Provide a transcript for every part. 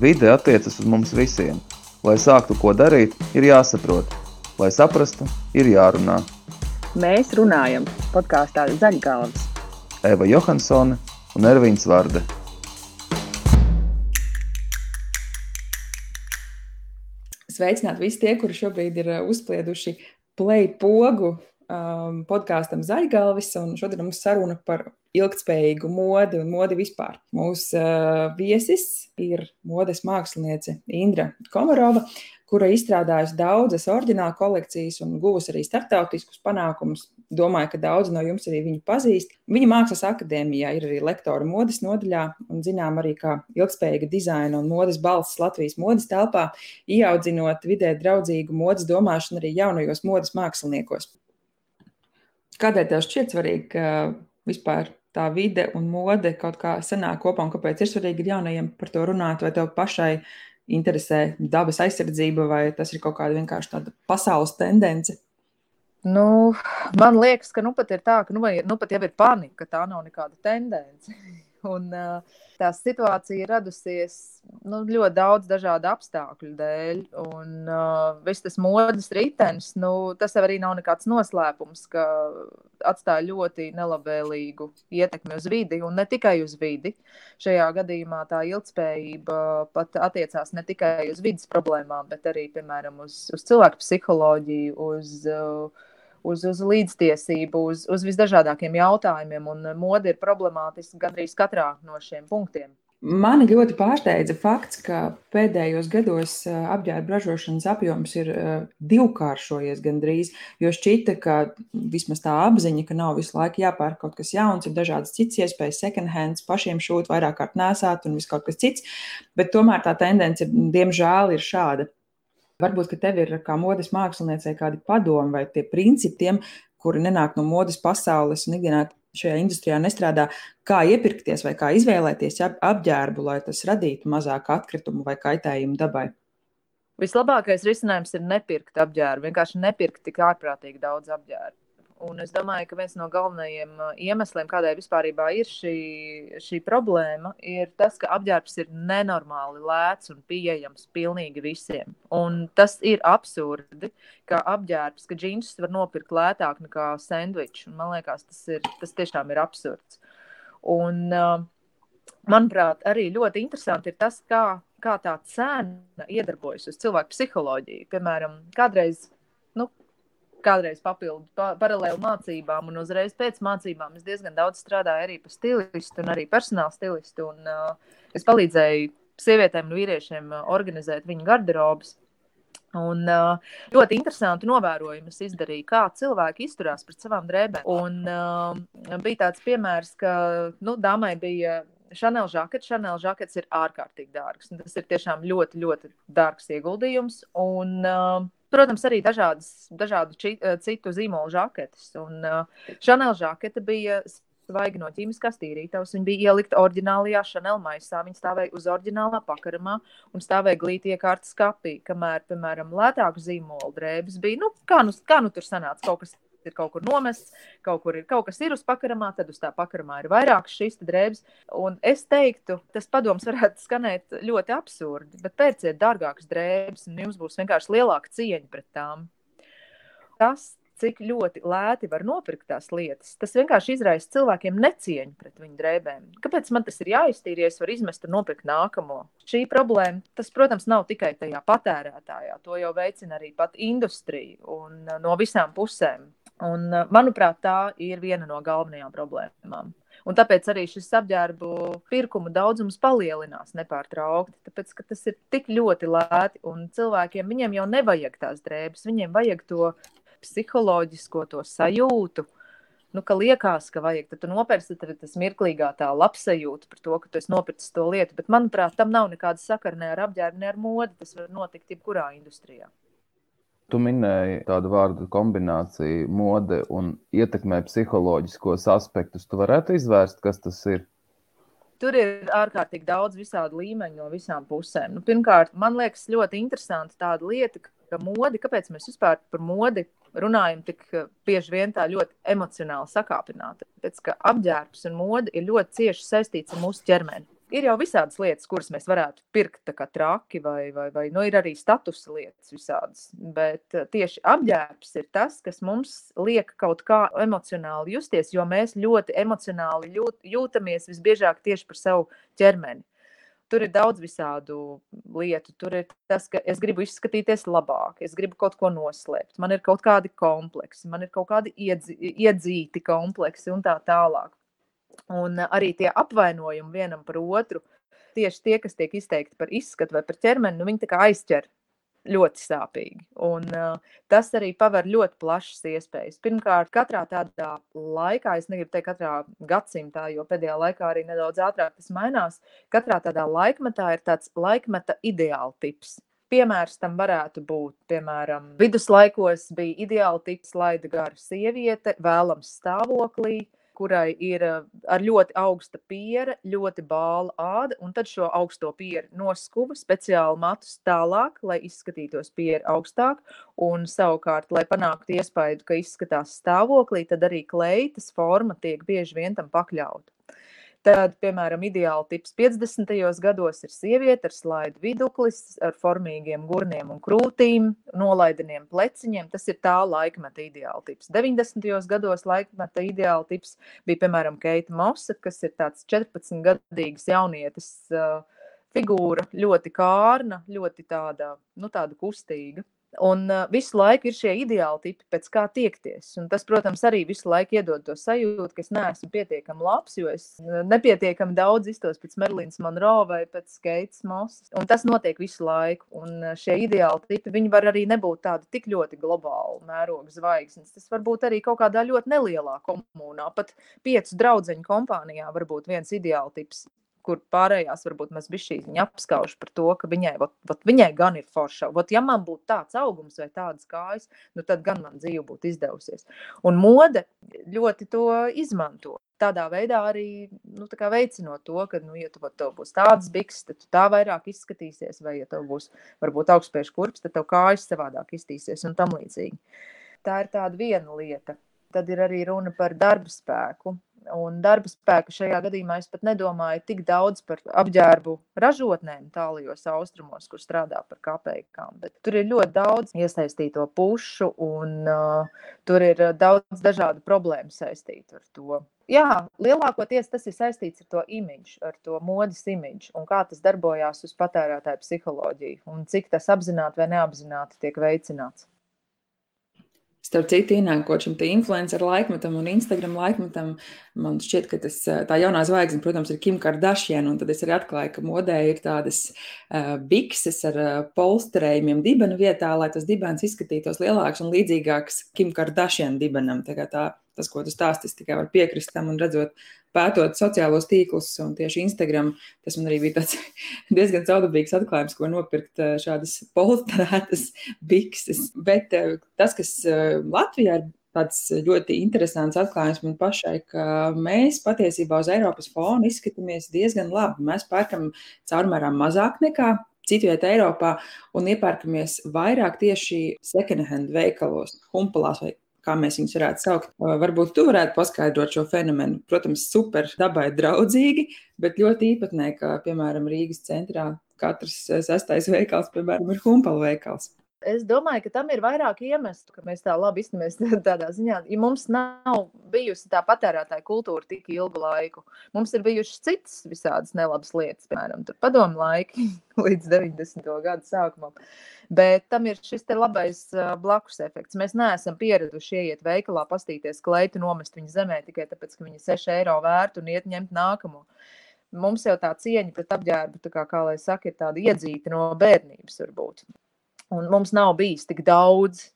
Vide attiecas uz mums visiem. Lai sāktu ko darīt, ir jāsaprot. Lai saprastu, ir jārunā. Mēs runājam podkāstā Zaļgalvas. Eva Johansone un Ervīns Vārde. Sveicināti visi tie, kuri šobrīd ir uh, uzplieduši play pogu um, podkāstam Zaļgalvis. Šodien mums saruna par ilgspējīgu modi un modi vispār. Mūsu uh, viesis ir modes māksliniece Indra Komarova, kura izstrādājusi daudzas oriģināla kolekcijas un guvusi arī starptautiskus panākumus. Domāju, ka daudzi no jums arī viņu pazīst. Viņa mākslas akadēmijā ir arī lektora modes nodaļā un zinām arī kā ilgspējīga dizaina un modes balss Latvijas modes telpā, ieaudzinot vidē draudzīgu modes domāšanu arī jaunajos modes māksliniekos. Kādēļ tev šķiet svarīgi, ka vispār tā vide un mode kaut kā sanāk kopā un kāpēc ir svarīgi jaunajiem par to runāt, vai tev pašai interesē dabas aizsardzība, vai tas ir kaut kāda vienkārši tāda pasaules tendence? Nu, man liekas, ka nu pat ir tā, ka nu, nu pat jau ir panika, ka tā nav nekāda tendence. Un, uh, tā situācija radusies nu, ļoti daudz dažādu apstākļu dēļ. Un uh, viss tas modes ritenis, nu, tas arī nav nekāds noslēpums, ka atstāja ļoti nelabvēlīgu ietekmi uz vidi un ne tikai uz vidi. Šajā gadījumā tā ilgspējība pat attiecās ne tikai uz vidas problēmām, bet arī, piemēram, uz, uz cilvēku psiholoģiju, uz uh, uz, uz līdztiesību, uz, uz visdažādākiem jautājumiem, un mode ir problemātiska gandrīz katrā no šiem punktiem. Mani ļoti pārsteidza fakts, ka pēdējos gados apģērba ražošanas apjoms ir divkāršojies gandrīz. Jo šķita, ka vismaz tā apziņa, ka nav visu laiku jāpērk kaut kas jauns, ir dažādas citas iespējas, second hands, pašiem šūt, vairāk kārt nesāt un viss kaut kas cits. Bet tomēr tā tendence, diemžēl, ir šāda. Varbūt, ka tev ir kā modes māksliniecei kādi padomi vai tie principi tiem, kuri nenāk no modes pasaules un ikdienā šajā industrijā nestrādā, kā iepirkties vai kā izvēlēties apģērbu, lai tas radītu mazāk atkritumu vai kaitējumu dabai. Vislabākais risinājums ir nepirkt apģērbu, vienkārši nepirkt tik ārprātīgi daudz apģērbu. Un es domāju, ka viens no galvenajiem uh, iemesliem, kādēļ vispār ir šī, šī problēma, ir tas, ka apģērbs ir nenormāli lēts un pieejams pilnīgi visiem. Un tas ir absurdi, ka apģērbs, ka džinsus var nopirkt lētāk nekā sandviču. Man liekas, tas, ir, tas tiešām ir absurds. Un, uh, manuprāt, arī ļoti interesanti ir tas, kā, kā tā cena iedarbojas uz cilvēku psiholoģiju. Piemēram, kādreiz kādreiz papildu pa, paralēli mācībām, un uzreiz pēc mācībām es diezgan daudz strādāju arī par stilistu un arī personāla stilistu. Un, uh, es palīdzēju sievietēm un vīriešiem uh, organizēt viņu garderobas. Un uh, ļoti interesanti novērojumi es izdarīju, kā cilvēki izturās pret savām drēbēm. Un uh, bija tāds piemērs, ka nu, dāmai bija Chanel žakets. Chanel žakets ir ārkārtīgi dārgs. Tas ir tiešām ļoti, ļoti dārgs ieguldījums. Un, uh, Protams, arī dažādas, dažādu či, eh, citu zīmolu žaketes. Un Chanel uh, žakete bija svaigi no ķīmiskās tīrītavas. Viņa bija ielikta oriģinālajā Chanel maisā. Viņa stāvēja uz oriģinālā pakaramā un stāvēja glīti iekārtas kapī. Kamēr, piemēram, lētāku zīmolu drēbes bija, nu, kā nu, kā nu tur sanāca kaut kas ir kaut kur nomests, kaut, kur ir, kaut kas ir uz pakaramā, tad uz tā pakaramā ir vairākas šīs drēbes. Un es teiktu, tas padoms varētu skanēt ļoti absurdi, bet pērciet dārgākas drēbes, un jums būs vienkārši lielāka cieņa pret tām. Tas, cik ļoti lēti var nopirkt tās lietas, tas vienkārši izraisa cilvēkiem necieņu pret viņu drēbēm. Kāpēc man tas ir jāiztīra, ja es varu izmest un nopirkt nākamo? Šī problēma, tas, protams, nav tikai tajā patērētājā, to jau veicina arī pat industrija un no visām pusēm. Un, eh, manuprāt, tā ir viena no galvenajām problēmām. Un tāpēc arī šis apģērbu pirkuma daudzums palielinās nepārtraukti. Tāpēc, tas ir tik ļoti lēti, un cilvēkiem jau nevajag tās drēbes, viņiem vajag to psiholoģisko to sajūtu. Nu, ka liekas, ka vajag, tad nopērci, tad tas mirklīgā tā labsajūta par to, ka tu esi nopircis to lietu. Bet, manuprāt, tam nav nekāda sakara ne ar apģērbu, ne ar modi. Tas var notikt jebkurā industrijā. Tu minēji tādu vārdu kombināciju, mode un ietekmē psiholoģiskos aspektus. Tu varētu izvērst, kas tas ir? Tur ir ārkārtīgi daudz visādi līmeņi no visām pusēm. Nu, pirmkārt, man liekas ļoti interesanti tāda lieta, ka modi, kāpēc mēs vispār par modi runājam tik bieži vien tā ļoti emocionāli sakāpināti. Tāpēc, ka apģērbs un mode ir ļoti cieši saistīts ar mūsu ķermeni. Ir jau visādas lietas, kuras mēs varētu pirkt kā traki, vai, vai, vai nu, ir arī statusa lietas visādas. Bet eh, tieši apģērbs ir tas, kas mums liek kaut kā emocionāli justies, jo mēs ļoti emocionāli jūt, jūtamies visbiežāk tieši par savu ķermeni. Tur ir daudz visādu lietu. Tur ir tas, ka es gribu izskatīties labāk, es gribu kaut ko noslēpt, man ir kaut kādi kompleksi, man ir kaut kādi iedzi, iedzīti kompleksi un tā tālāk. Un arī tie apvainojumi vienam par otru, tieši tie, kas tiek izteikti par izskatu vai par ķermeni, nu, viņi aizķer ļoti sāpīgi. Un, uh, tas arī paver ļoti plašas iespējas. Pirmkārt, katrā tādā laikā, es negribu teikt, katrā gadsimtā, jo pēdējā laikā arī nedaudz ātrāk tas mainās. Katrā tādā laikmetā ir tāds laikmeta ideāla tips. Piemērs tam varētu būt, piemēram, viduslaikos bija ideāla tips, laida gara sieviete, vēlams stāvoklī, kurai ir eh, ar ļoti augsta piera, ļoti bāla āda, un tad šo augsto pieru noskuva speciāli matus tālāk, lai izskatītos piera augstāk, un savukārt, lai panāktu iespēju, ka izskatās stāvoklī, tad arī kleitas forma tiek bieži vien tam pakļauta. Tad, piemēram, ideāli tips 50. gados ir sieviete ar slaidu viduklis, ar formīgiem gurniem un krūtīm, nolaideniem pleciņiem. Tas ir tā laikmeta ideāli tips. 90. gados laikmeta ideāli tips bija, piemēram, Keita Mosa, kas ir tāds 14-gadīgs jaunietis uh, figūra, ļoti kārna, ļoti tāda, nu, tāda kustīga. Un uh, visu laiku ir šie ideāli tipi, pēc kā tiekties. Un tas, protams, arī visu laiku iedod to sajūtu, ka es neesmu pietiekami labs, jo es nepietiekami daudz iztos pēc Merlīnas Monroe vai pēc Keitas Mosas. Un tas notiek visu laiku. Un šie ideāli tipi, viņi var arī nebūt tādi tik ļoti globāli mēroga zvaigznes. Tas var būt arī kaut kādā ļoti nelielā komunā, pat piecu draugu kompānijā var būt viens ideāli tips kur pārējās varbūt mēs bijām apskaužu par to, ka viņai, vat, vat viņai gan ir forša. Vat, ja man būtu tāds augums vai tādas kājas, nu tad gan man dzīve būtu izdevusies. Un mode ļoti to izmanto. Tādā veidā arī nu, veicinot to, ka, nu, ja tu, vat, tev būs tādas bikses, tad tu tā vairāk izskatīsies, vai, ja tev būs varbūt augstspējas kurps, tad tev kājas savādāk iztīsies un tam līdzīgi. Tā ir tāda viena lieta. Tad ir arī runa par darba spēku. Un darba spēka šajā gadījumā es pat nedomāju tik daudz par apģērbu ražotnēm tālajos austrumos, kur strādā par kapekām. Bet tur ir ļoti daudz iesaistīto pušu, un uh, tur ir daudz dažādu problēmu saistītu ar to. Jā, lielākoties tas ir saistīts ar to imidžu, ar to modes imidžu un kā tas darbojās uz patērētāju psiholoģiju un cik tas apzināti vai neapzināti tiek veicināts. Starp citu, ienākot šim influenceru laikmetam un Instagram laikmetam, man šķiet, ka tas, tā jaunā zvaigzne, protams, ir Kim Kardashian. Tad es arī atklāju, ka modē ir tādas uh, bikses ar uh, polsterējumiem dibena vietā, lai tas dibens izskatītos lielāks un līdzīgāks Kim Kardashian dibenam. Tā tā, tas, ko tu stāsti, es tikai varu piekrist tam un redzot pētot sociālos tīklus, un tieši Instagram, tas man arī bija tāds diezgan caudabīgs atklājums, ko nopirkt eh, šādas polsterētas bikses. Bet eh, tas, kas eh, Latvijā ir tāds ļoti interesants atklājums man pašai, ka mēs patiesībā uz Eiropas fona izskatāmies diezgan labi. Mēs pērkam caurmērā mazāk nekā citvietā Eiropā un iepērkamies vairāk tieši second hand veikalos, humpalās vai kā mēs viņus varētu saukt. Varbūt tu varētu paskaidrot šo fenomenu. Protams, super dabai draudzīgi, bet ļoti īpatnē, ka, piemēram, Rīgas centrā katrs sastais veikals, piemēram, ir humpalu veikals. Es domāju, ka tam ir vairāk iemeslu, ka mēs tā labi iztumies tādā ziņā. Ja mums nav bijusi tā patērētāja kultūra tik ilgu laiku, mums ir bijušas citas visādas nelabas lietas, piemēram, padomu laiki līdz 90. gadu sākumam. Bet tam ir šis labais blakus efekts. Mēs neesam pieraduši ieiet veikalā, pastīties kleitu, nomest viņu zemē tikai tāpēc, ka viņa ir 6 eiro vērta un iet ņemt nākamo. Mums jau tā cieņa pret apģērbu, tā kā, kā lai saka, ir tāda iedzīta no bērnības varbūt un mums nav bijis tik daudz.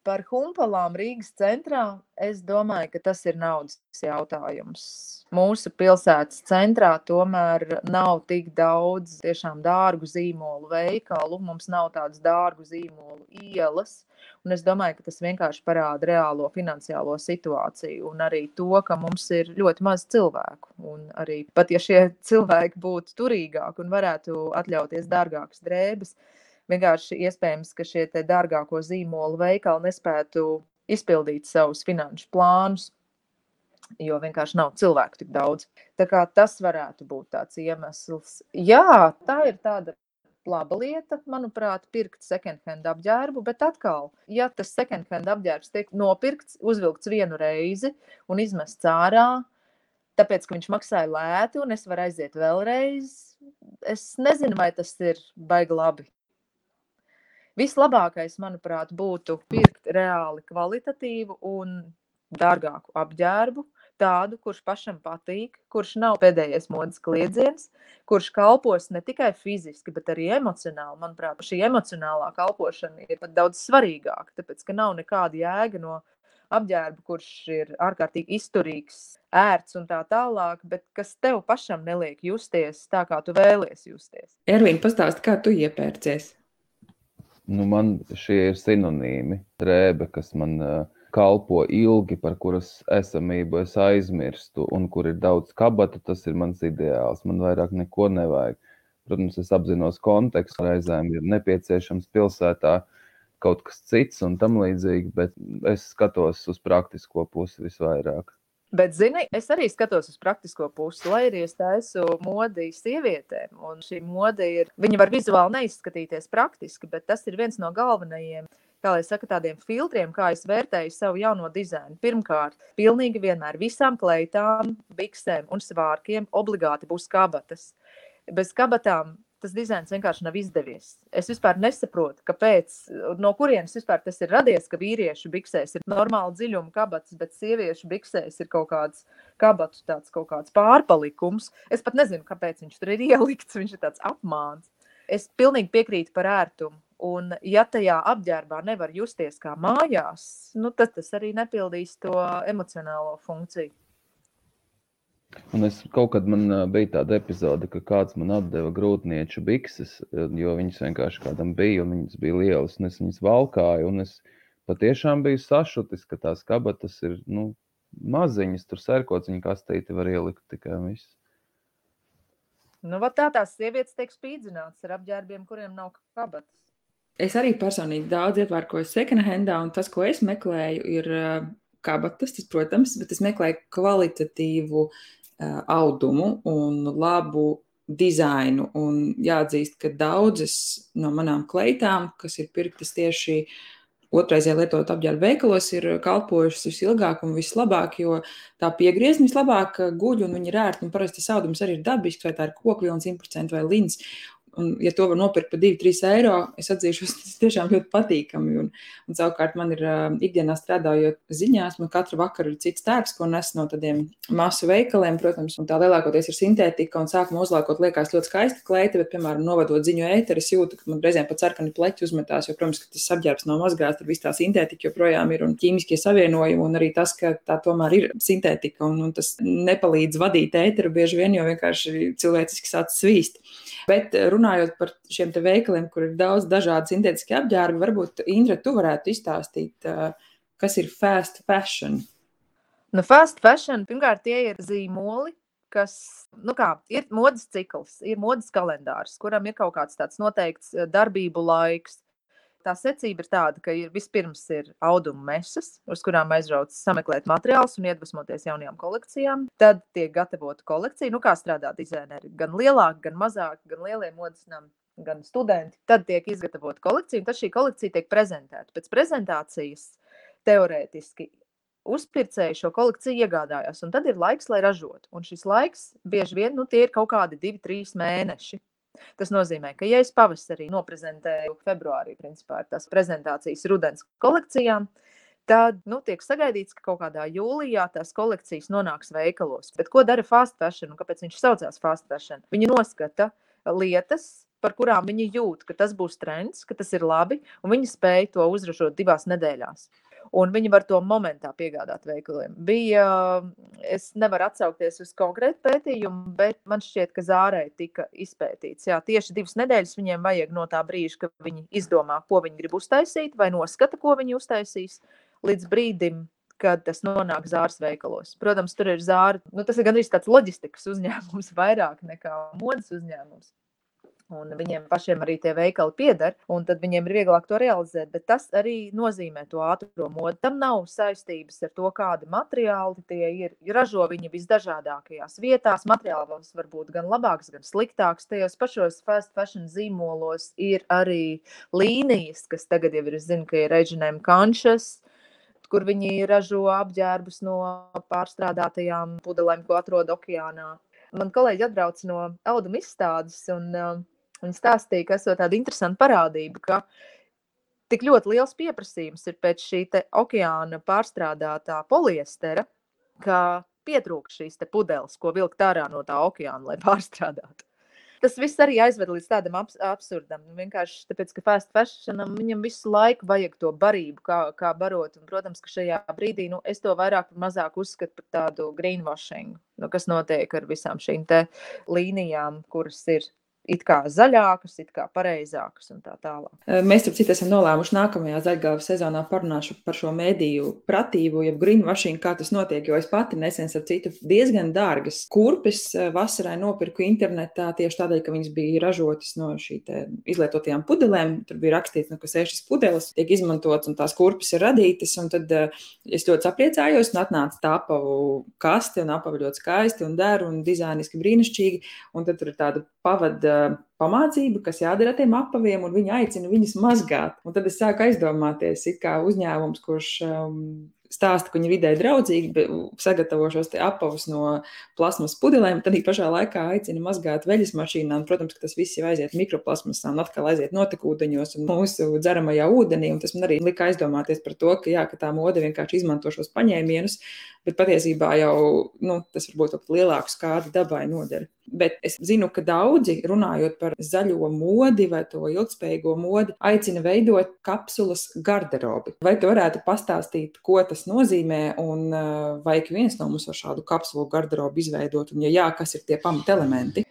Par humpalām Rīgas centrā es domāju, ka tas ir naudas jautājums. Mūsu pilsētas centrā tomēr nav tik daudz tiešām dārgu zīmolu veikalu, mums nav tādas dārgu zīmolu ielas. Un es domāju, ka tas vienkārši parāda reālo finansiālo situāciju un arī to, ka mums ir ļoti maz cilvēku. Un arī pat ja šie cilvēki būtu turīgāki un varētu atļauties dārgākas drēbes, Vienkārši iespējams, ka šie dārgāko zīmolu veikali nespētu izpildīt savus finanšu plānus. jo vienkārši nav cilvēku tik daudz. Tas varētu būt tāds iemesls. Jā, tā ir tāda laba lieta, manuprāt, pirkt second-hand apģērbu, bet atkal, ja tas second-hand apģērbs tiek nopirkts, uzvilkts vienu reizi un izmests ārā, tāpēc, ka viņš maksāja lēti un es varu aiziet vēlreiz, es nezinu, vai tas ir baigi labi. Vislabākais, manuprāt, būtu pirkt reāli kvalitatīvu un dārgāku apģērbu, tādu, kurš pašam patīk, kurš nav pēdējais modes kliedziens, kurš kalpos ne tikai fiziski, bet arī emocionāli. Manuprāt, šī emocionālā kalpošana ir pat daudz svarīgāka, tāpēc ka nav nekāda jēga no apģērba, kurš ir ārkārtīgi izturīgs, ērts un tā tālāk, bet kas tev pašam neliek justies tā, kā tu vēlies justies. Ervīna, pastāsti, kā tu iepērcies? Nu, man šie ir sinonīmi. Drēbe, kas man kalpo ilgi, par kuras esamību es aizmirstu, un kur ir daudz kabatu, tas ir mans ideāls. Man vairāk neko nevajag. Protams, es apzinos kontekstu, reizēm ir nepieciešams pilsētā kaut kas cits un tam līdzīgi, bet es skatos uz praktisko pusi visvairāk. Bet, zini, es arī skatos uz praktisko pusi, lai arī es taisu modi sievietēm. Un šī mode ir, viņa var vizuāli neizskatīties praktiski, bet tas ir viens no galvenajiem kā lai saka, tādiem filtriem, kā es vērtēju savu jauno dizainu. Pirmkārt, pilnīgi vienmēr visām kleitām, biksēm un svārkiem obligāti būs kabatas. Bez kabatām tas dizains vienkārši nav izdevies. Es vispār nesaprotu, kāpēc, no kurienes vispār tas ir radies, ka vīriešu biksēs ir normāla dziļuma kabatas, bet sieviešu biksēs ir kaut kāds kabatu tāds kaut kāds pārpalikums. Es pat nezinu, kāpēc viņš tur ir ielikts, viņš ir tāds apmāns. Es pilnīgi piekrītu par ērtumu. Un, ja tajā apģērbā nevar justies kā mājās, nu, tad tas arī nepildīs to emocionālo funkciju. Un es kaut kad man bija tāda epizode, ka kāds man atdeva grūtnieču bikses, jo viņas vienkārši kādam bija, un viņas bija lielas, un es viņas valkāju, un es patiešām biju sašutis, ka tās kabatas ir, nu, maziņas, tur sērkots, viņa kastīti var ielikt tikai viss. Nu, tā tās sievietes tiek spīdzināts ar apģērbiem, kuriem nav kabatas es arī personīgi daudz iepērkoju second handā, un tas, ko es meklēju, ir kabatas, tas, protams, bet es meklēju kvalitatīvu uh, audumu un labu dizainu. Un jāatzīst, ka daudzas no manām kleitām, kas ir pirktas tieši otrreizē lietot apģērbu veikalos, ir kalpojušas visilgāk un vislabāk, jo tā piegriezta vislabāk guļ un viņi ir ērti. Un parasti tas audums arī ir dabisks, vai tā ir kokvilna 100% vai lins. Un, ja to var nopirkt par 2-3 eiro, es atzīšu, tas tiešām ļoti patīkami. Un, un savukārt man ir uh, ikdienā strādājot ziņās, man katru vakaru ir cits tērps, ko nes no tādiem masu veikaliem, protams, un tā lielākoties ir sintētika. Un sākumā uzlākot liekas ļoti skaista kleita, bet, piemēram, novadot ziņu ēteru, es jūtu, ka man reizēm pat sarkani pleķi uzmetās, jo, protams, tas apģērbs nav mazgāts, tur viss tā sintētika joprojām ir un ķīmiskie savienojumi, un arī tas, ka tā tomēr ir sintētika, un, un tas nepalīdz vadīt ēteru bieži vien, jo vienkārši cilvēciski sāc svīst. Bet eh, runājot par šiem veikaliem, kur ir daudz dažādu sintētisku apģērbu, varbūt Indra, tu varētu izstāstīt, eh, kas ir fast fashion. Nu, fast fashion, pirmkārt, tie ir zīmoli, kas nu kā, ir modes cikls, ir modes kalendārs, kuram ir kaut kāds tāds noteikts eh, darbību laiks. Tā secība ir tāda, ka ir vispirms ir auduma mesas, uz kurām aizrauc sameklēt materiālus un iedvesmoties jaunajām kolekcijām. Tad tiek gatavota kolekcija, nu kā strādā dizaineri. Gan lielāki, gan mazāki, gan lielie modes nami, gan studenti. Tad tiek izgatavota kolekcija, un tad šī kolekcija tiek prezentēta. Pēc prezentācijas teorētiski uzpircēji šo kolekciju iegādājās, un tad ir laiks, lai ražotu. Un šis laiks bieži vien nu, ir kaut kādi divi, trīs mēneši. Tas nozīmē, ka, ja es pavasarī noprezentēju februārī, principā tās prezentācijas rudens kolekcijām, tad nu, tiek sagaidīts, ka kaut kādā jūlijā tās kolekcijas nonāks veikalos. Bet ko dara fast fashion un kāpēc viņš saucās fast fashion? Viņi noskata lietas, par kurām viņi jūt, ka tas būs trends, ka tas ir labi, un viņi spēj to uzražot divās nedēļās un viņi var to momentā piegādāt veikaliem. Bija, es nevaru atsaukties uz konkrētu pētījumu, bet man šķiet, ka zārei tika izpētīts. Jā, tieši divas nedēļas viņiem vajag no tā brīža, kad viņi izdomā, ko viņi grib uztaisīt, vai noskata, ko viņi uztaisīs, līdz brīdim, kad tas nonāk zāles veikalos. Protams, tur ir zāle, nu, tas ir gandrīz tāds loģistikas uzņēmums vairāk nekā modes uzņēmums. Un viņiem pašiem arī tie veikali pieder, un tad viņiem ir vieglāk to realizēt. Bet tas arī nozīmē to ātrā modi. Tam nav saistības ar to, kādi materiāli tie ir. Ražo viņi visdažādākajās vietās. Materiāls var būt gan labāks, gan sliktāks. Tajos pašos fast fashion zīmolos ir arī līnijas, kas tagad jau ir, zinu, ka ir Reģionēm Kanšas kur viņi ražo apģērbus no pārstrādātajām pudelēm, ko atrod okeānā. Man kolēģi atbrauc no auduma izstādes, un uh, Viņa stāstīja, ka esot tāda interesanta parādība, ka tik ļoti liels pieprasījums ir pēc šī okeāna pārstrādātā poliestera, ka pietrūkst šīs pudeles, ko vilkt ārā no tā okeāna, lai pārstrādātu. Tas viss arī aizved līdz tādam abs absurdam. Vienkārši tāpēc, ka fast fashionam viņam visu laiku vajag to barību, kā, kā barot. Un, protams, ka šajā brīdī nu, es to vairāk vai mazāk uzskatu par tādu greenwashing, nu, kas notiek ar visām šīm līnijām, kuras ir it kā zaļākas, it kā pareizākas un tā tālāk. Mēs, ap citu, esam nolēmuši nākamajā zaļgāvas sezonā parunāšu par šo mediju pratību, jeb greenwashing, kā tas notiek, jo es pati nesen, ap citu, diezgan dārgas kurpes vasarai nopirku internetā tieši tādēļ, ka viņas bija ražotas no šī izlietotajām pudelēm. Tur bija rakstīts, nu, ka sešas pudeles tiek izmantotas un tās kurpes ir radītas, un tad es ļoti sapriecājos un atnāca tā apavu kaste un apavu ļoti skaisti un deru un dizainiski brīnišķīgi, un tad tur ir tāda pavada pamācība, kas jādara tiem apaviem, un viņi aicina viņus mazgāt. Un tad es sāku aizdomāties, kā uzņēmums, kurš um, stāsta, ka viņi ir vidē draudzīgi, sagatavo šos apavus no plasmas pudelēm, tad pašā laikā aicina mazgāt veļas mašīnām. Protams, ka tas viss jau aiziet mikroplasmasā un atkal aiziet notekūdeņos un mūsu dzeramajā ūdenī. Un tas man arī lika aizdomāties par to, ka, jā, ka tā mode vienkārši izmanto šos paņēmienus, bet patiesībā jau nu, tas varbūt pat lielāku skādi dabai nodara. Bet es zinu, ka daudzi runājot par zaļo modi vai to ilgspējīgo modi, aicina veidot kapsulas garderobi. Vai tu varētu pastāstīt, ko tas nozīmē un vai ik viens no mums var šādu kapsulu garderobu izveidot? Un, ja jā, kas ir tie pamatelementi?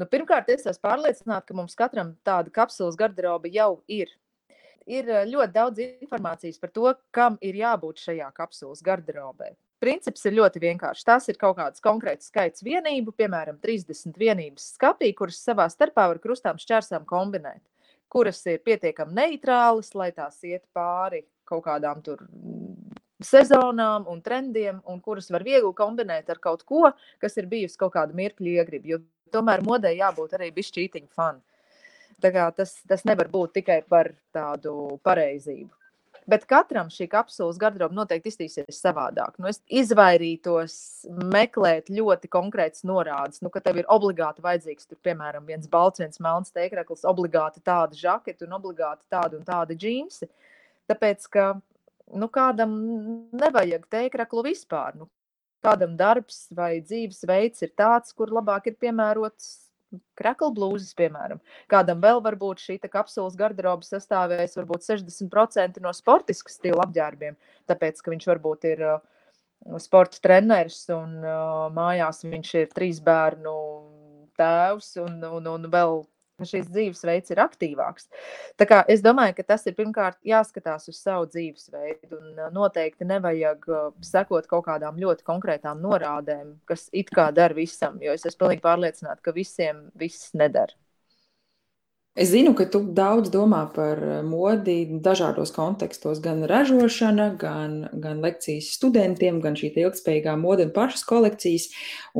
Nu, pirmkārt, es esmu pārliecināta, ka mums katram tāda kapsulas garderoba jau ir ir ļoti daudz informācijas par to, kam ir jābūt šajā kapsulas garderobē. Princips ir ļoti vienkāršs. Tas ir kaut kāds konkrēts skaits vienību, piemēram, 30 vienības skapī, kuras savā starpā var krustām šķērsām kombinēt, kuras ir pietiekami neitrālas, lai tās iet pāri kaut kādām tur mm, sezonām un trendiem, un kuras var viegli kombinēt ar kaut ko, kas ir bijusi kaut kāda mirkļa iegriba. Jo tomēr modē jābūt arī bišķītiņa fanu. Tas, tas nevar būt tikai par tādu pareizību. Bet katram šī kapsulas garderoba noteikti izskatīsies savādāk. Nu, es izvairītos meklēt ļoti konkrētas norādes, nu, ka tev ir obligāti vajadzīgs, tur, piemēram, viens balts, viens melns teikraklis, obligāti tāda žaketa un obligāti tāda un tāda džinsi. Tāpēc, ka nu, kādam nevajag teikraklu vispār. Nu, kādam darbs vai dzīvesveids ir tāds, kur labāk ir piemērots Krakla blūzas, piemēram. Kādam vēl var būt šī kapsulas garderoba sastāvēs varbūt 60% no sportiska stila apģērbiem, tāpēc, ka viņš varbūt ir uh, sporta treneris un uh, mājās viņš ir trīs bērnu tēvs un, un, un vēl šīs dzīvesveids ir aktīvāks. Tā kā es domāju, ka tas ir pirmkārt jāskatās uz savu dzīvesveidu, un noteikti nevajag sekot kaut kādām ļoti konkrētām norādēm, kas it kā dara visam, jo es esmu pilnīgi pārliecināta, ka visiem viss nedara. Es zinu, ka tu daudz domā par eh, modi dažādos kontekstos, gan ražošana, gan, gan lekcijas studentiem, gan šī ilgspējīgā mode un pašas kolekcijas.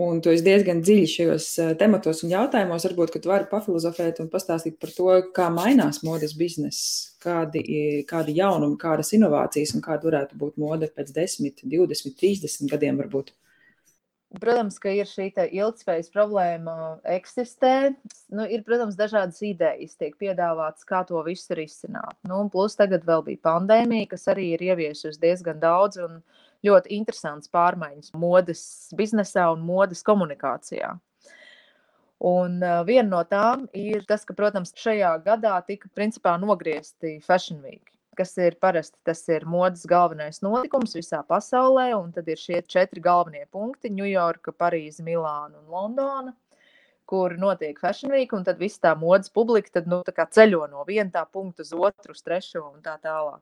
Un tu esi diezgan dziļi šajos eh, tematos un jautājumos. Varbūt, ka tu vari pafilozofēt un pastāstīt par to, kā mainās modes bizness, kādi, kādi jaunumi, kādas inovācijas un kāda varētu būt mode pēc 10, 20, 30 gadiem varbūt. Protams, ka ir šī ilgspējas problēma, eksistē. Nu, ir, protams, dažādas idejas, tiek piedāvātas, kā to visu risināt. Nu, plus tagad vēl bija pandēmija, kas arī ir ieviesusi diezgan daudz un ļoti interesants pārmaiņas modes biznesā un modes komunikācijā. Un viena no tām ir tas, ka, protams, šajā gadā tika principā nogriezti Fashion Week kas ir parasti tas ir modes galvenais notikums visā pasaulē, tad ir šie četri galvenie punkti - Ņujorka, Parīze, Milāna un Londona, kur notiek Fashion Week, un tad viss tā modes publika tad, nu, tā ceļo no viena punkta uz otru, uz trešo un tā tālāk.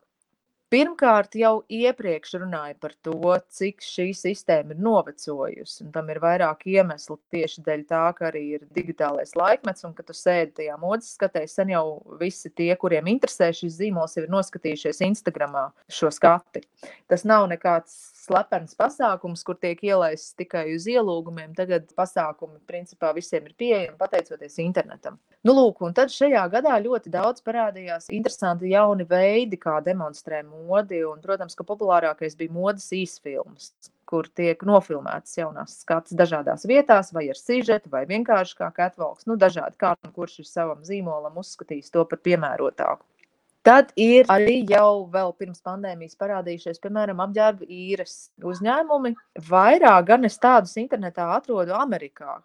Pirmkārt, jau iepriekš runāju par to, cik šī sistēma ir novecojusi. Tam ir vairāk iemeslu tieši dēļ tā, ka arī ir digitālais laikmets, un ka tu sēdi tajā modes skatē. Sen jau visi tie, kuriem interesē šis zīmols, ir noskatījušies Instagramā šo skati. Tas nav nekāds slepens pasākums, kur tiek ielaists tikai uz ielūgumiem. Tagad pasākumi principā visiem ir pieejami pateicoties internetam. Nu, lūk, un tad šajā gadā ļoti daudz parādījās interesanti jauni veidi, kā demonstrē modi. Un, protams, ka populārākais bija modes īsfilms, kur tiek nofilmētas jaunās skatas dažādās vietās, vai ar sižetu, vai vienkārši kā catwalks. Nu, dažādi kā kurš ir savam zīmolam uzskatījis to par piemērotāku. Tad ir arī jau pirms pandēmijas parādījušies, piemēram, apģērba īres uzņēmumi. Vairāk gan es tādus internetā atrodu Amerikā.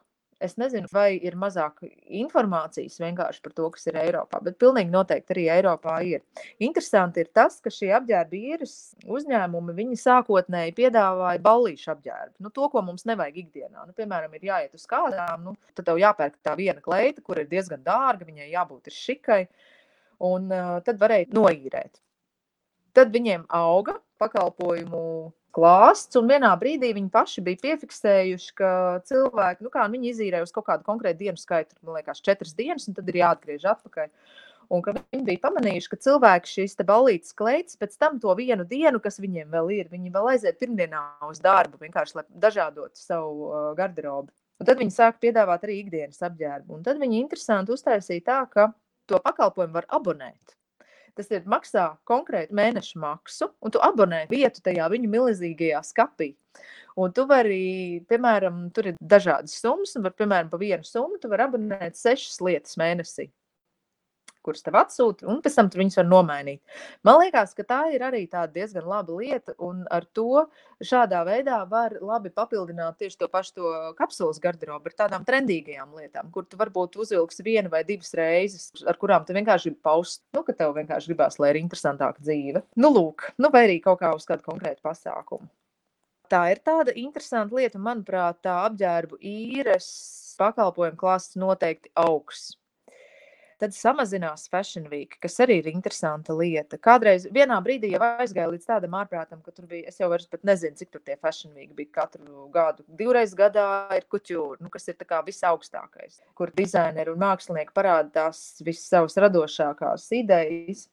Es nezinu, vai ir mazāk informācijas vienkārši par to, kas ir Eiropā, bet pilnīgi noteikti arī Eiropā ir. Interesanti ir tas, ka šie apģērba īres uzņēmumi, viņi sākotnēji piedāvāja ballīšu apģērbu. Nu, to, ko mums nevajag ikdienā. Nu, piemēram, ir jāiet uz kādām, nu, tad tev jāpērk tā viena kleita, kur ir diezgan dārga, viņai jābūt šikai. Un uh, tad varēja noīrēt. Tad viņiem auga pakalpojumu klāsts, un vienā brīdī viņi paši bija piefiksējuši, ka cilvēki, nu kā viņi izīrēja uz kaut kādu konkrētu dienu skaitu, man liekas, četras dienas, un tad ir jāatgriež atpakaļ. Un ka viņi bija pamanījuši, ka cilvēki šīs balītas kleitas pēc tam to vienu dienu, kas viņiem vēl ir, viņi vēl aiziet pirmdienā uz darbu, vienkārši lai dažādotu savu uh, garderobu. Un tad viņi sāk piedāvāt arī ikdienas apģērbu. Un tad viņi interesanti uztaisīja tā, ka to pakalpojumu var abonēt. Tas ir maksā konkrēti mēneša maksu, un tu abonē vietu tajā viņu milzīgajā skapī. Un tu vari, piemēram, tur ir dažādas summas, un var, piemēram, pa vienu summu tu vari abonēt sešas lietas mēnesī kuras tev atsūta, un pēc tam viņas var nomainīt. Man liekas, ka tā ir arī diezgan laba lieta, un ar to šādā veidā var labi papildināt tieši to pašu to kapsulas garderobu ar tādām trendīgajām lietām, kur tu varbūt uzvilksi vienu vai divas reizes, ar kurām tu vienkārši gribi paust, nu, ka tev vienkārši gribās, lai ir interesantāka dzīve. Nu, lūk, nu, vai arī kaut kā uz kādu konkrētu pasākumu. Tā ir tāda interesanta lieta, manuprāt, tā apģērbu īres pakalpojumu klases noteikti augsts tad samazinās Fashion Week, kas arī ir interesanta lieta. Kādreiz vienā brīdī jau aizgāja līdz tādam ārprātam, ka tur bija, es jau vairs nezinu, cik tur tie Fashion Week bija katru gadu. Divreiz gadā ir kuķūra, nu, kas ir tā kā visaugstākais, kur dizaineri un mākslinieki parāda tās visas savas radošākās idejas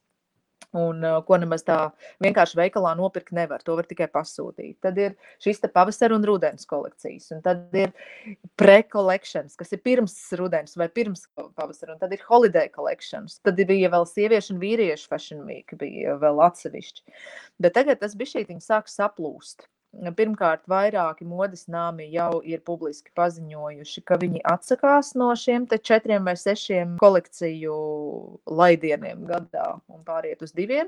un uh, ko nemaz tā vienkārši veikalā nopirkt nevar. To var tikai pasūtīt. Tad ir šīs pavasara un rudens kolekcijas, un tad ir pre-collections, kas ir pirms rudens vai pirms pavasara, un tad ir holiday collections. Tad bija vēl sieviešu un vīriešu fashion week, bija vēl atsevišķi. Bet tagad tas bija šī, viņi sāk saplūst. Pirmkārt, vairāki modes nāmi jau ir publiski paziņojuši, ka viņi atsakās no šiem četriem vai sešiem kolekciju laidieniem gadā un pāriet uz diviem.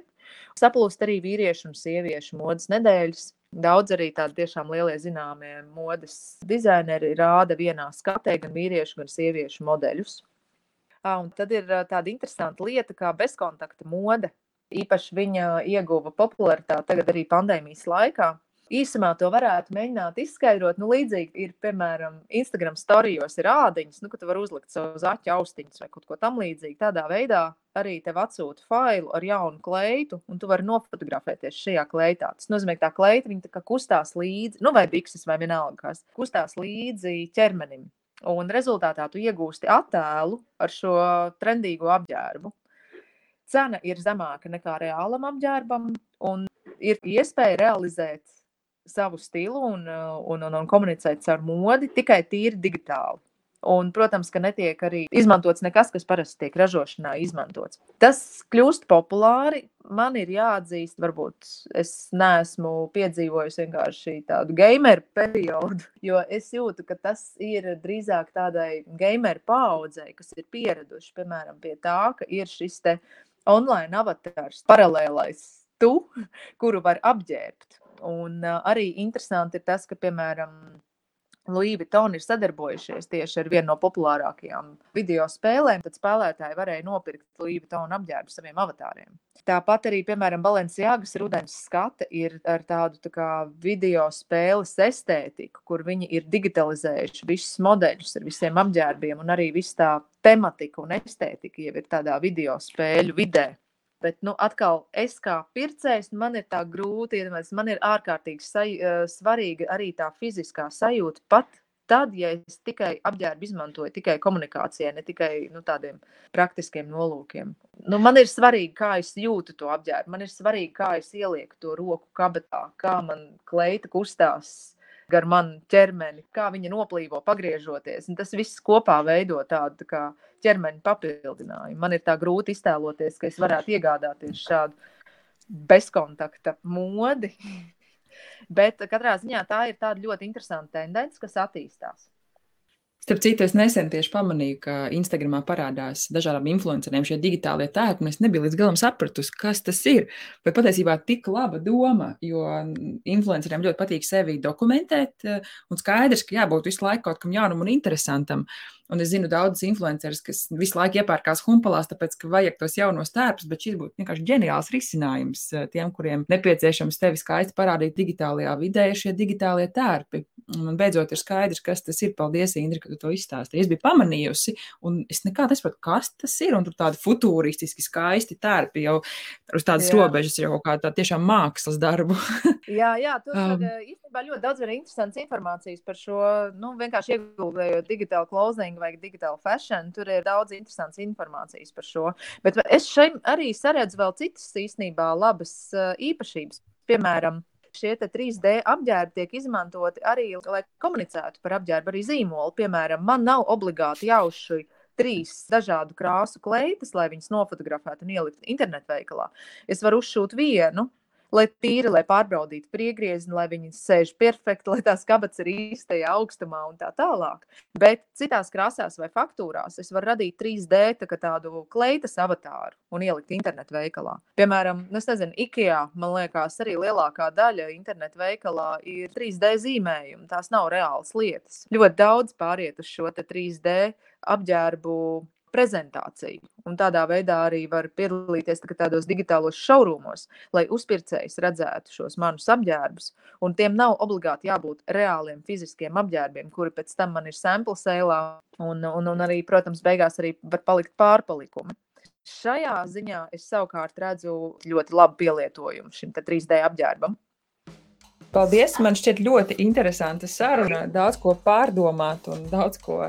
Saplūst arī vīriešu un sieviešu modes nedēļas. Daudz arī tādi tiešām lielie zināmie modes dizaineri rāda vienā skatē gan vīriešu, gan sieviešu modeļus. Un tad ir tāda interesanta lieta, kā bezkontakta mode. Īpaši viņa ieguva popularitāti tagad arī pandēmijas laikā īsumā to varētu mēģināt izskaidrot. Nu, līdzīgi ir, piemēram, Instagram storijos ir rādiņas, nu, ka tu vari uzlikt savu zaķu austiņus vai kaut ko tamlīdzīgu. Tādā veidā arī tev atsūta failu ar jaunu kleitu, un tu vari nofotografēties šajā kleitā. Tas nozīmē, ka tā kleita tā kustās līdzi, nu, vai bikses, vai vienalga kas, kustās līdzi ķermenim. Un rezultātā tu iegūsti attēlu ar šo trendīgo apģērbu. Cena ir zemāka nekā reālam apģērbam, un ir iespēja realizēt savu stilu un, un, un, un komunicēt ar modi tikai tīri digitāli. Un, protams, ka netiek arī izmantots nekas, kas parasti tiek ražošanā izmantots. Tas kļūst populāri. Man ir jāatzīst, varbūt es neesmu piedzīvojis vienkārši tādu gameru periodu, jo es jūtu, ka tas ir drīzāk tādai gameru paudzei, kas ir pieraduši piemēram pie tā, ka ir šis online avatars, paralēlais tu, kuru var apģērbt. Un arī interesanti ir tas, ka, piemēram, Louis Vuitton ir sadarbojušies tieši ar vienu no populārākajām video spēlēm, tad spēlētāji varēja nopirkt Louis Vuitton apģērbu saviem avatāriem. Tāpat arī, piemēram, Balenciāgas rudens skate ir ar tādu tā kā video spēles estētiku, kur viņi ir digitalizējuši visus modeļus ar visiem apģērbiem, un arī viss tā tematika un estētika jau ir tādā video spēļu vidē. Bet, nu, atkal, es kā pircējs, man ir tā grūti iedomāties, man ir ārkārtīgi saj, svarīga arī tā fiziskā sajūta. Pat tad, ja es tikai apģērbu izmantoju tikai komunikācijai, ne tikai nu, tādiem praktiskiem nolūkiem. Nu, man ir svarīgi, kā es jūtu to apģērbu. Man ir svarīgi, kā es ielieku to roku kabatā, kā man kleita kustās gar manu ķermeni, kā viņa noplīvo, pagriežoties. Un tas viss kopā veido tādu tā ķermeņa papildinājumu. Man ir tā grūti iztēloties, ka es varētu iegādāties šādu bezkontakta modi, Bet katrā ziņā tā ir ļoti interesanta tendence, kas attīstās. Starp citu, es nesen tieši pamanīju, ka Instagramā parādās dažādām influenceriem šie digitālie tēti, un es nebiju līdz galam sapratusi, kas tas ir. Bet patiesībā tik laba doma, jo influenceriem ļoti patīk sevi dokumentēt, un skaidrs, ka jābūt visu laiku kaut kam jaunam un interesantam. Un es zinu daudzus influencerus, kas visu laiku iepērkās humpalās, tāpēc, ka vajag tos jaunos tērpus, bet šis būtu vienkārši ģeniāls risinājums eh, tiem, kuriem nepieciešams tevi skaisti parādīt digitālajā vidē, ir šie digitālie tērpi. Un beidzot ir skaidrs, kas tas ir. Paldies, Indri, ka tu to izstāstīji. Es biju pamanījusi, un es nekā nesaprotu, kas tas ir. Un tur tādi futūristiski skaisti tērpi jau uz tādas jā. robežas, jau kā tā tiešām mākslas darbu. jā, jā, tur um, īstenībā ļoti daudz ir interesants informācijas par šo, nu, vienkārši ieguldējot digitālu closing vai digitālu fashion. Tur ir daudz interesants informācijas par šo. Bet es šeit arī saredzu vēl citas īstenībā labas īpašības. Piemēram, šie 3D apģērbi tiek izmantoti arī, lai komunicētu par apģērbu, arī zīmolu. Piemēram, man nav obligāti jāuzšuj trīs dažādu krāsu kleitas, lai viņas nofotografētu un ieliktu internetveikalā. Es varu uzšūt vienu, lai tīri, lai pārbaudītu priegriezni, lai viņi sēž perfekti, lai tās kabats ir īstajā augstumā un tā tālāk. Bet citās krāsās vai faktūrās es varu radīt 3D tā tādu kleitas avatāru un ielikt internetu veikalā. Piemēram, nu, es nezinu, IKEA, man liekas, arī lielākā daļa internetu veikalā ir 3D zīmējumi. Tās nav reālas lietas. Ļoti daudz pāriet uz šo 3D apģērbu prezentāciju. Un tādā veidā arī var piedalīties tādos digitālos šaurumos, lai uzpircējs redzētu šos manus apģērbus. Un tiem nav obligāti jābūt reāliem fiziskiem apģērbiem, kuri pēc tam man ir sample sēlā. Un, un, un arī, protams, beigās arī var palikt pārpalikumi. Šajā ziņā es savukārt redzu ļoti labu pielietojumu šim 3D apģērbam. Paldies! Man šķiet ļoti interesanta saruna. Daudz ko pārdomāt un daudz ko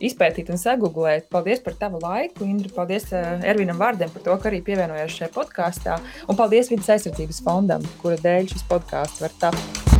izpētīt un sagūglēt. Paldies par tavu laiku, Indri. Paldies uh, Ervinam Vārdam par to, ka arī pievienojies šajā podkāstā. Un paldies Vides aizsardzības fondam, kura dēļ šis podkāsts var tapt.